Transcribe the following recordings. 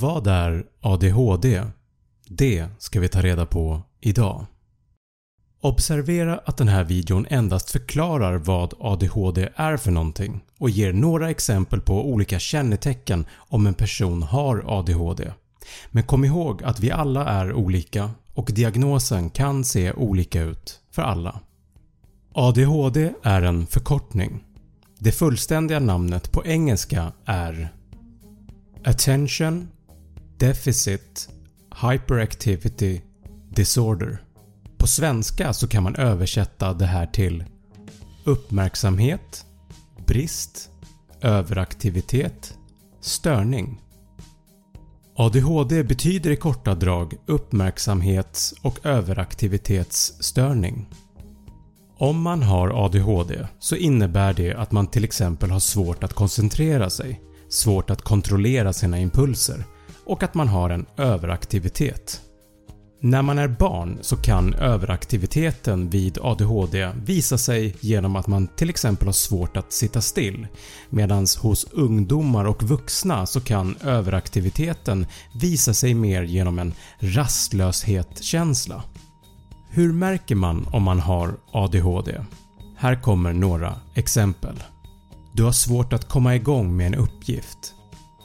Vad är ADHD? Det ska vi ta reda på idag. Observera att den här videon endast förklarar vad ADHD är för någonting och ger några exempel på olika kännetecken om en person har ADHD. Men kom ihåg att vi alla är olika och diagnosen kan se olika ut för alla. ADHD är en förkortning. Det fullständiga namnet på engelska är Attention Deficit Hyperactivity Disorder. På svenska så kan man översätta det här till uppmärksamhet, brist, överaktivitet, störning. ADHD betyder i korta drag uppmärksamhets och överaktivitetsstörning. Om man har ADHD så innebär det att man till exempel har svårt att koncentrera sig, svårt att kontrollera sina impulser och att man har en överaktivitet. När man är barn så kan överaktiviteten vid ADHD visa sig genom att man till exempel har svårt att sitta still medan hos ungdomar och vuxna så kan överaktiviteten visa sig mer genom en rastlöshetskänsla. Hur märker man om man har ADHD? Här kommer några exempel. Du har svårt att komma igång med en uppgift.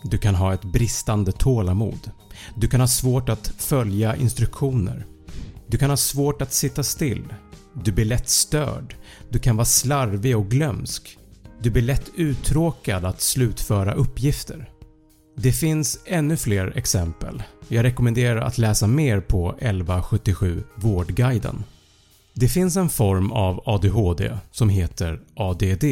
Du kan ha ett bristande tålamod. Du kan ha svårt att följa instruktioner. Du kan ha svårt att sitta still. Du blir lätt störd. Du kan vara slarvig och glömsk. Du blir lätt uttråkad att slutföra uppgifter. Det finns ännu fler exempel. Jag rekommenderar att läsa mer på 1177 Vårdguiden. Det finns en form av ADHD som heter ADD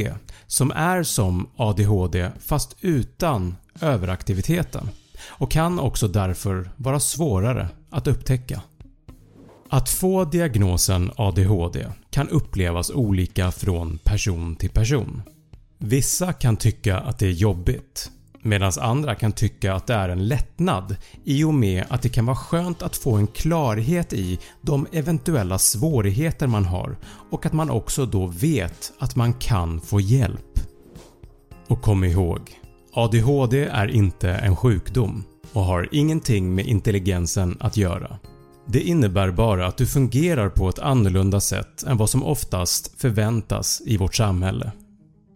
som är som ADHD fast utan överaktiviteten och kan också därför vara svårare att upptäcka. Att få diagnosen ADHD kan upplevas olika från person till person. Vissa kan tycka att det är jobbigt medan andra kan tycka att det är en lättnad i och med att det kan vara skönt att få en klarhet i de eventuella svårigheter man har och att man också då vet att man kan få hjälp. Och kom ihåg, ADHD är inte en sjukdom och har ingenting med intelligensen att göra. Det innebär bara att du fungerar på ett annorlunda sätt än vad som oftast förväntas i vårt samhälle.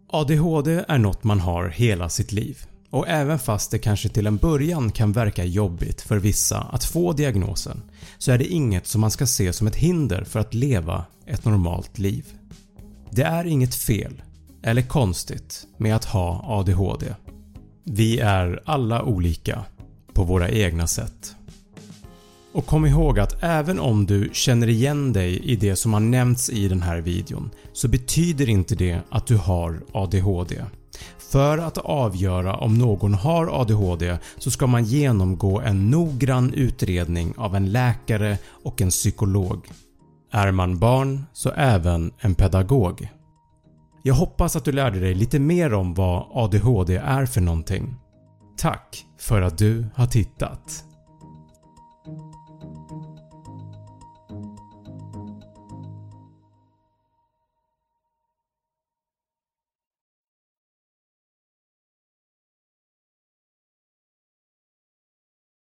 ADHD är något man har hela sitt liv och även fast det kanske till en början kan verka jobbigt för vissa att få diagnosen så är det inget som man ska se som ett hinder för att leva ett normalt liv. Det är inget fel eller konstigt med att ha ADHD. Vi är alla olika på våra egna sätt. Och kom ihåg att även om du känner igen dig i det som har nämnts i den här videon så betyder inte det att du har ADHD. För att avgöra om någon har ADHD så ska man genomgå en noggrann utredning av en läkare och en psykolog. Är man barn så även en pedagog. Jag hoppas att du lärde dig lite mer om vad ADHD är för någonting. Tack för att du har tittat!